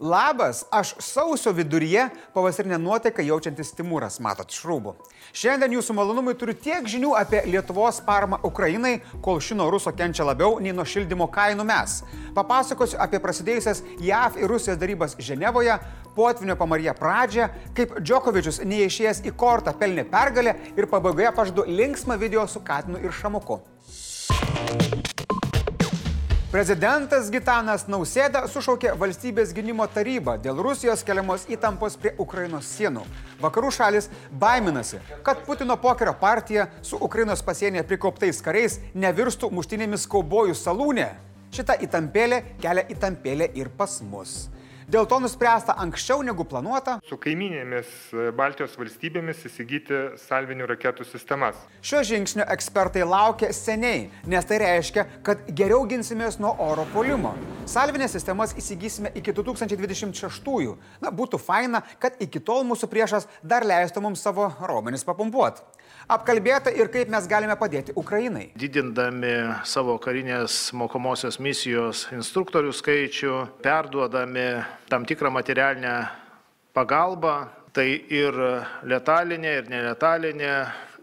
Labas, aš sausio viduryje pavasarinę nuotaiką jaučiantis Timūras, matot, iš rūbų. Šiandien jūsų malonumui turiu tiek žinių apie Lietuvos paramą Ukrainai, kol ši nuo Ruso kenčia labiau nei nuo šildymo kainų mes. Papasakosiu apie prasidėjusias JAV ir Rusijos darybas Ženevoje, potvinio pamaryje pradžią, kaip Džokovičius neišėjęs į kortą pelnė pergalę ir pabaigoje pažadu linksmą video su Katinu ir Šamuku. Prezidentas Gitanas Nausėda sušaukė valstybės gynimo tarybą dėl Rusijos keliamos įtampos prie Ukrainos sienų. Vakarų šalis baiminasi, kad Putino pokerio partija su Ukrainos pasienyje prikauptais kariais nevirstų muštinėmis kaubojų salūnė. Šita įtampėlė kelia įtampėlę ir pas mus. Dėl to nuspręsta anksčiau negu planuota. Su kaiminėmis e, Baltijos valstybėmis įsigyti salvinių raketų sistemas. Šio žingsnio ekspertai laukia seniai, nes tai reiškia, kad geriau ginsimės nuo oro polimo. Salvinės sistemas įsigysime iki 2026-ųjų. Na, būtų faina, kad iki tol mūsų priešas dar leistų mums savo raumenis papumpuoti apkalbėta ir kaip mes galime padėti Ukrainai. Didindami savo karinės mokomosios misijos instruktorių skaičių, perduodami tam tikrą materialinę pagalbą, tai ir letalinė, ir neletalinė,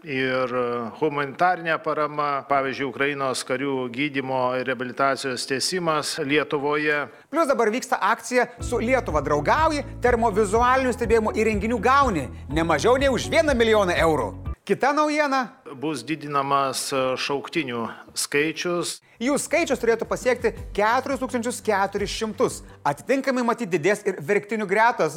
ir humanitarinė parama, pavyzdžiui, Ukrainos karių gydymo ir rehabilitacijos tiesimas Lietuvoje. Plus dabar vyksta akcija su Lietuva draugauji, termovizualinių stebėjimo įrenginių gauni ne mažiau nei už 1 milijoną eurų. Kita naujiena. Bus didinamas šauktinių skaičius. Jų skaičius turėtų pasiekti 4400. Atitinkamai matyti didės ir verktinių gretos.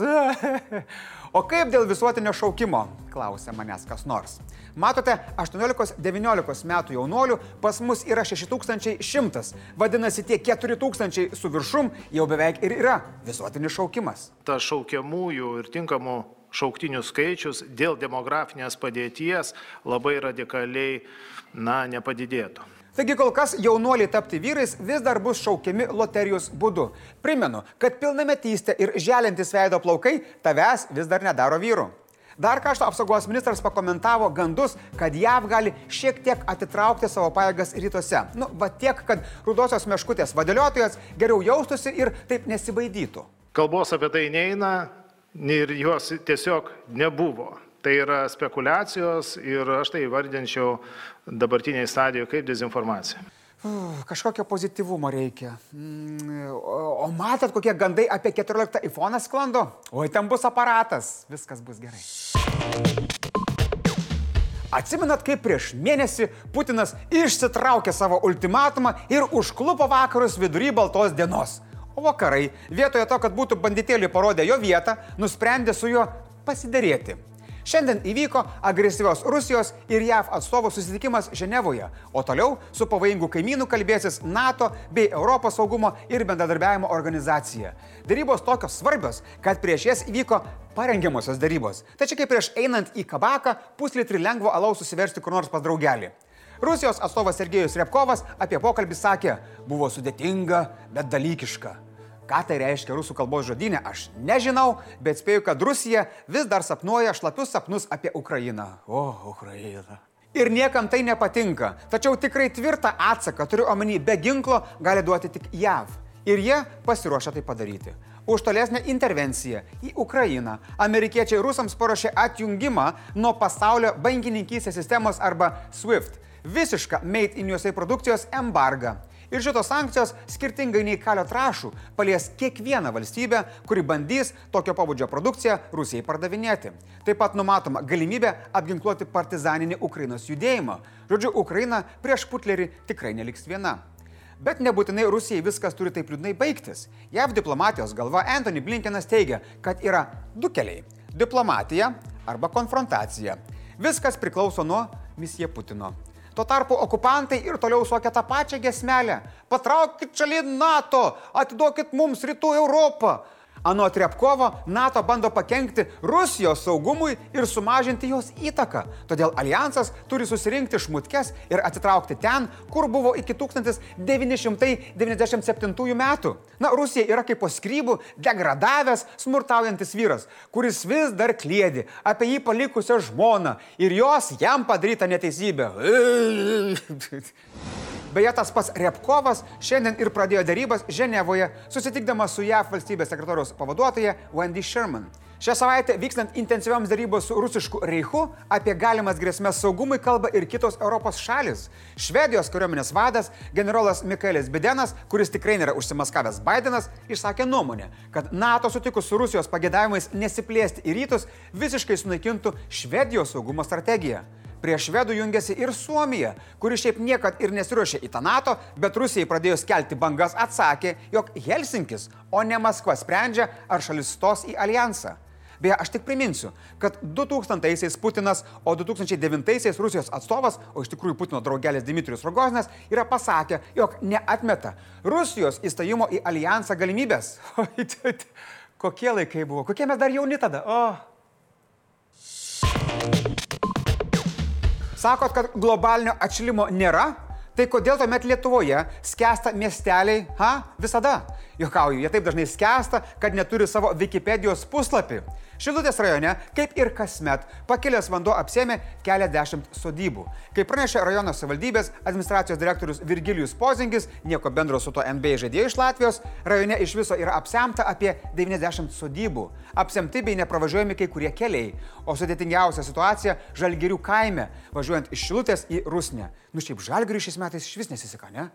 o kaip dėl visuotinio šaukimo? Klausė manęs kas nors. Matote, 18-19 metų jaunuolių pas mus yra 6100. Vadinasi, tie 4000 su viršum jau beveik ir yra visuotinis šaukimas. Ta šaukiamųjų ir tinkamų šauktinių skaičius dėl demografinės padėties labai radikaliai na, nepadidėtų. Taigi kol kas jaunuoliai tapti vyrais vis dar bus šaukiami loterijos būdu. Primenu, kad pilnametystė ir želintis veido plaukai tavęs vis dar nedaro vyru. Dar krašto apsaugos ministras pakomentavo gandus, kad JAV gali šiek tiek atitraukti savo pajėgas rytuose. Nu, va tiek, kad rudosios meškutės vadėliotojas geriau jaustųsi ir taip nesibaidytų. Kalbos apie tai neina, ir jos tiesiog nebuvo. Tai yra spekulacijos ir aš tai vardinčiau dabartiniai stadijoje kaip dezinformacija. Uf, kažkokio pozityvumo reikia. Mm, o, o matot, kokie gandai apie 14 iPhone sklando? Oi, ten bus aparatas, viskas bus gerai. Atsimenat, kaip prieš mėnesį Putinas išsitraukė savo ultimatumą ir užklupo vakarus vidury baltos dienos. O vakarai, vietoje to, kad būtų banditėlį parodę jo vietą, nusprendė su juo pasidarėti. Šiandien įvyko agresyvios Rusijos ir JAV atstovų susitikimas Ženevoje, o toliau su pavojingu kaimynu kalbėsis NATO bei Europos saugumo ir bendradarbiavimo organizacija. Darybos tokios svarbios, kad prieš jas įvyko parengiamosios darybos. Tačiau kaip prieš einant į kabaką, puslitrį lengvo alaus susiversti kur nors pas draugelį. Rusijos atstovas Sergejus Repkovas apie pokalbį sakė, buvo sudėtinga, bet dalykiška. Ką tai reiškia rusų kalbos žodinė, aš nežinau, bet spėju, kad Rusija vis dar sapnuoja šlapius sapnus apie Ukrainą. O, Ukraina. Ir niekam tai nepatinka. Tačiau tikrai tvirtą atsaką, turiu omeny, be ginklo gali duoti tik JAV. Ir jie pasiruošia tai padaryti. Už tolesnę intervenciją į Ukrainą amerikiečiai rusams paruošė atjungimą nuo pasaulio bankininkystės sistemos arba SWIFT visišką Made in USA produkcijos embargą. Ir šitos sankcijos, skirtingai nei kalio trašų, palies kiekvieną valstybę, kuri bandys tokio pabudžio produkciją Rusijai pardavinėti. Taip pat numatoma galimybė apginkluoti partizaninį Ukrainos judėjimą. Žodžiu, Ukraina prieš Putlerį tikrai neliks viena. Bet nebūtinai Rusijai viskas turi taip liūdnai baigtis. JAV diplomatijos galva Anthony Blinkenas teigia, kad yra du keliai - diplomatija arba konfrontacija. Viskas priklauso nuo misija Putino. Tuo tarpu okupantai ir toliau suokia tą pačią gesmelę. Patraukit šalin NATO, atiduokit mums rytų Europą. Anot Repkovo, NATO bando pakengti Rusijos saugumui ir sumažinti jos įtaką. Todėl alijansas turi susirinkti šmutkes ir atitraukti ten, kur buvo iki 1997 metų. Na, Rusija yra kaip po skrybų degradavęs, smurtaujantis vyras, kuris vis dar klėdi apie jį palikusią žmoną ir jos jam padarytą neteisybę. Beje, tas pats Repkovas šiandien ir pradėjo darybas Ženevoje, susitikdamas su JAV valstybės sekretoriaus pavaduotoja Wendy Sherman. Šią savaitę vykstant intensyvioms darybos su rusišku Reichu apie galimas grėsmės saugumui kalba ir kitos Europos šalis. Švedijos kariuomenės vadas generolas Mikaelis Bidenas, kuris tikrai nėra užsimaskavęs Bidenas, išsakė nuomonę, kad NATO sutikus su Rusijos pagėdavimais nesiplėsti į rytus visiškai sunaikintų Švedijos saugumo strategiją. Prie švedų jungiasi ir Suomija, kuri šiaip niekad ir nesiuošė į tą NATO, bet Rusijai pradėjus kelti bangas atsakė, jog Helsinkis, o ne Maskva sprendžia, ar šalis stos į alijansą. Beje, aš tik priminsiu, kad 2000-aisiais Putinas, o 2009-aisiais Rusijos atstovas, o iš tikrųjų Putino draugelis Dmitrijus Rogozinas, yra pasakę, jog neatmeta Rusijos įstojimo į alijansą galimybės. Kokie laikai buvo, kokie mes dar jauni tada. Oh. Sakot, kad globalinio atšilimo nėra? Tai kodėl tuomet Lietuvoje skęsta miesteliai, ha, visada? Jokauju, jie taip dažnai skęsta, kad neturi savo Wikipedijos puslapį. Šilutės rajone, kaip ir kasmet, pakilęs vanduo apsėmė keliasdešimt sodybų. Kaip pranešė rajono savivaldybės administracijos direktorius Virgilijus Pozingis, nieko bendro su to NBA žaidėjų iš Latvijos, rajone iš viso yra apsemta apie 90 sodybų. Apsemti bei nepravažiuojami kai kurie keliai. O sudėtingiausia situacija - Žalgirių kaime, važiuojant iš Šilutės į Rusnę. Nu šiaip Žalgirių šiais metais iš vis nesiseka, ne?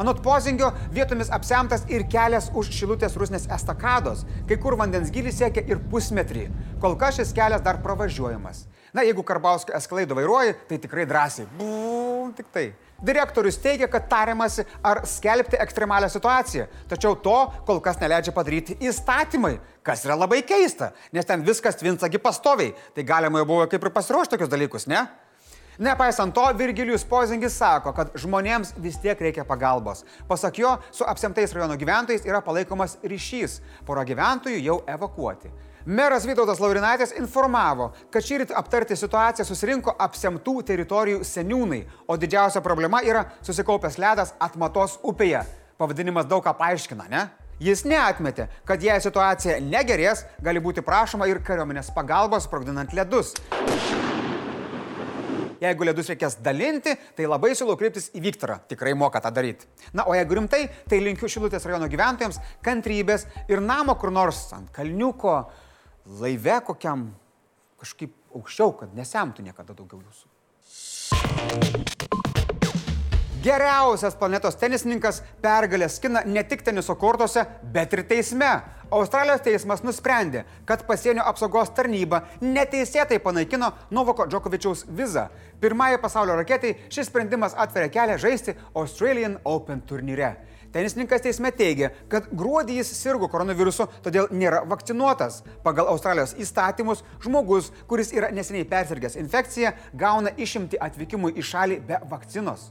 Anot pozingio vietomis apsemtas ir kelias už Šilutės Rusnės estakados, kai kur vandens gilis siekia ir pusmetrį. Kol kas šis kelias dar pravažiuojamas. Na, jeigu Karbauskio esklaido vairuoji, tai tikrai drąsiai. Buu, tik tai. Direktorius teigia, kad tariamasi, ar skelbti ekstremalią situaciją, tačiau to kol kas neleidžia padaryti įstatymai, kas yra labai keista, nes ten viskas tvinsagi pastoviai. Tai galima jau buvo kaip ir pasiruošti tokius dalykus, ne? Nepaisant to, Virgilijus Pozingis sako, kad žmonėms vis tiek reikia pagalbos. Pasak jo, su apsemtais rajono gyventojais yra palaikomas ryšys. Pora gyventojų jau evakuoti. Meras Vytautas Laurinaitis informavo, kad šį rytą aptarti situaciją susirinko apsemtų teritorijų seniūnai, o didžiausia problema yra susikaupęs ledas atmatos upėje. Pavadinimas daug ką paaiškina, ne? Jis neatmetė, kad jei situacija negerės, gali būti prašoma ir kariuomenės pagalbos sprogdinant ledus. Jeigu ledus reikės dalinti, tai labai siūlau kreiptis į Viktorą, tikrai moka tą daryti. Na, o jeigu rimtai, tai linkiu Šilutės rajono gyventojams kantrybės ir namo kur nors ant kalniuko, laive kokiam kažkaip aukščiau, kad nesemtų niekada daugiau jūsų. Geriausias planetos tenisininkas pergalę skina ne tik teniso kortose, bet ir teisme. Australijos teismas nusprendė, kad pasienio apsaugos tarnyba neteisėtai panaikino Novako Džokovičiaus vizą. Pirmąjį pasaulio raketai šis sprendimas atveria kelią žaisti Australian Open turnyre. Tenisininkas teisme teigia, kad gruodį jis sirgo koronavirusu, todėl nėra vakcinuotas. Pagal Australijos įstatymus, žmogus, kuris yra neseniai persirgęs infekciją, gauna išimti atvykimui į šalį be vakcinos.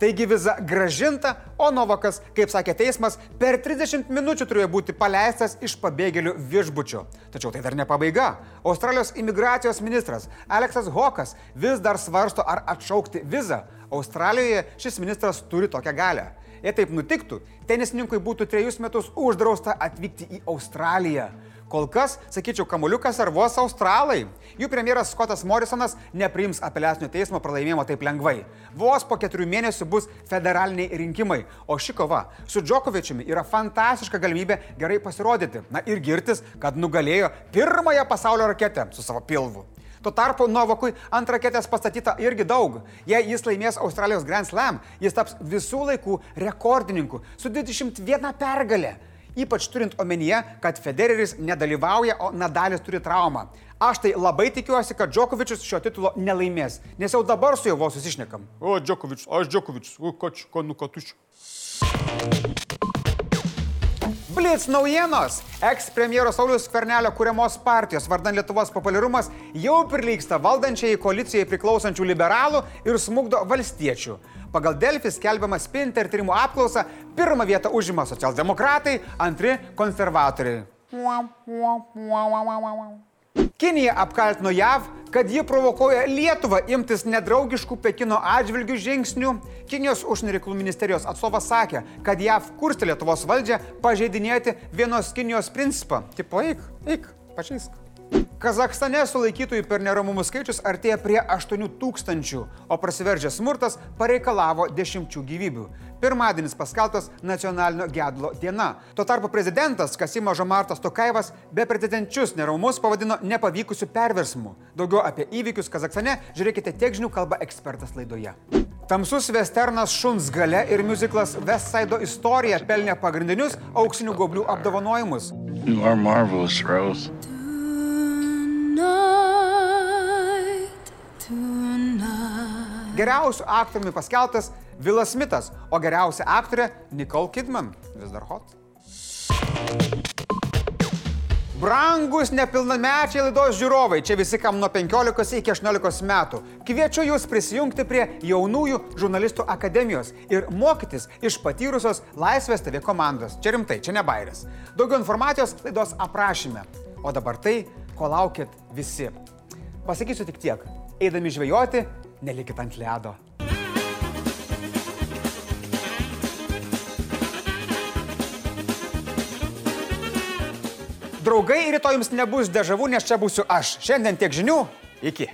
Taigi viza gražinta, o Novakas, kaip sakė teismas, per 30 minučių turėjo būti paleistas iš pabėgėlių viešbučio. Tačiau tai dar ne pabaiga. Australijos imigracijos ministras Aleksas Hokas vis dar svarsto, ar atšaukti vizą. Australijoje šis ministras turi tokią galę. Jei taip nutiktų, tenisininkui būtų trejus metus uždrausta atvykti į Australiją. Kol kas, sakyčiau, kamuliukas ar vos australai. Jų premjeras Skotas Morrisonas nepriims apeliacinio teismo pralaimėjimo taip lengvai. Vos po keturių mėnesių bus federaliniai rinkimai, o ši kova su Džokovičiumi yra fantastiška galimybė gerai pasirodyti. Na ir girtis, kad nugalėjo pirmąją pasaulio raketę su savo pilvu. Tuo tarpu Novakui ant raketės pastatyta irgi daug. Jei jis laimės Australijos Grand Slam, jis taps visų laikų rekordininku su 21 pergalė. Ypač turint omenyje, kad Federeris nedalyvauja, o Nadalis turi traumą. Aš tai labai tikiuosi, kad Džokovičius šio titulo nelaimės, nes jau dabar su juo vos susišnekam. O, Džokovičius, aš Džokovičius, o, koč, ko nukatučiu. Blitz naujienos. Eks-premjero Saulius Skvernelio kūriamos partijos vardan Lietuvos populiarumas jau prilyksta valdančiai koalicijai priklausančių liberalų ir smugdo valstiečių. Pagal Delfis skelbiamą Spinter tyrimų apklausą pirmą vietą užima socialdemokratai, antri konservatoriai. Kinija apkaltino JAV, kad ji provokuoja Lietuvą imtis nedraugiškų Pekino atžvilgių žingsnių. Kinijos užsienio reikalų ministerijos atstovas sakė, kad JAV kursti Lietuvos valdžią pažeidinėti vienos Kinijos principą. Tipo, eik, eik, pažeisk. Kazakstane sulaikytųjų per neramumus skaičius artėja prie 8 tūkstančių, o prasiveržęs smurtas pareikalavo dešimčių gyvybių. Pirmadienis paskelbtas nacionalinio gedulo diena. Tuo tarpu prezidentas Kasimo Žomartas Tokaivas beprecedenčius neramumus pavadino nepavykusių perversmų. Daugiau apie įvykius Kazakstane žiūrėkite tiek žinių kalba ekspertas laidoje. Tamsus westernas Šuns gale ir muziklas Westside istorija pelnė pagrindinius auksinių goblių apdovanojimus. You are marvelous, Rose. Geriausiu aktoriumi paskeltas Vilas Smithas, o geriausia aktorė Nicole Kidman. Vis dar hot. Brangus nepilnamečiai laidos žiūrovai, čia visi kam nuo 15 iki 18 metų. Kviečiu jūs prisijungti prie jaunųjų žurnalistų akademijos ir mokytis iš patyrusios Laisvės TV komandos. Čia rimtai, čia ne bairis. Daugiau informacijos laidos aprašyme. O dabar tai, ko laukit visi. Pasakysiu tik tiek. Eidami žvejoti, nelikit ant ledo. Draugai, rytoj jums nebus dežavų, nes čia būsiu aš. Šiandien tiek žinių. Iki.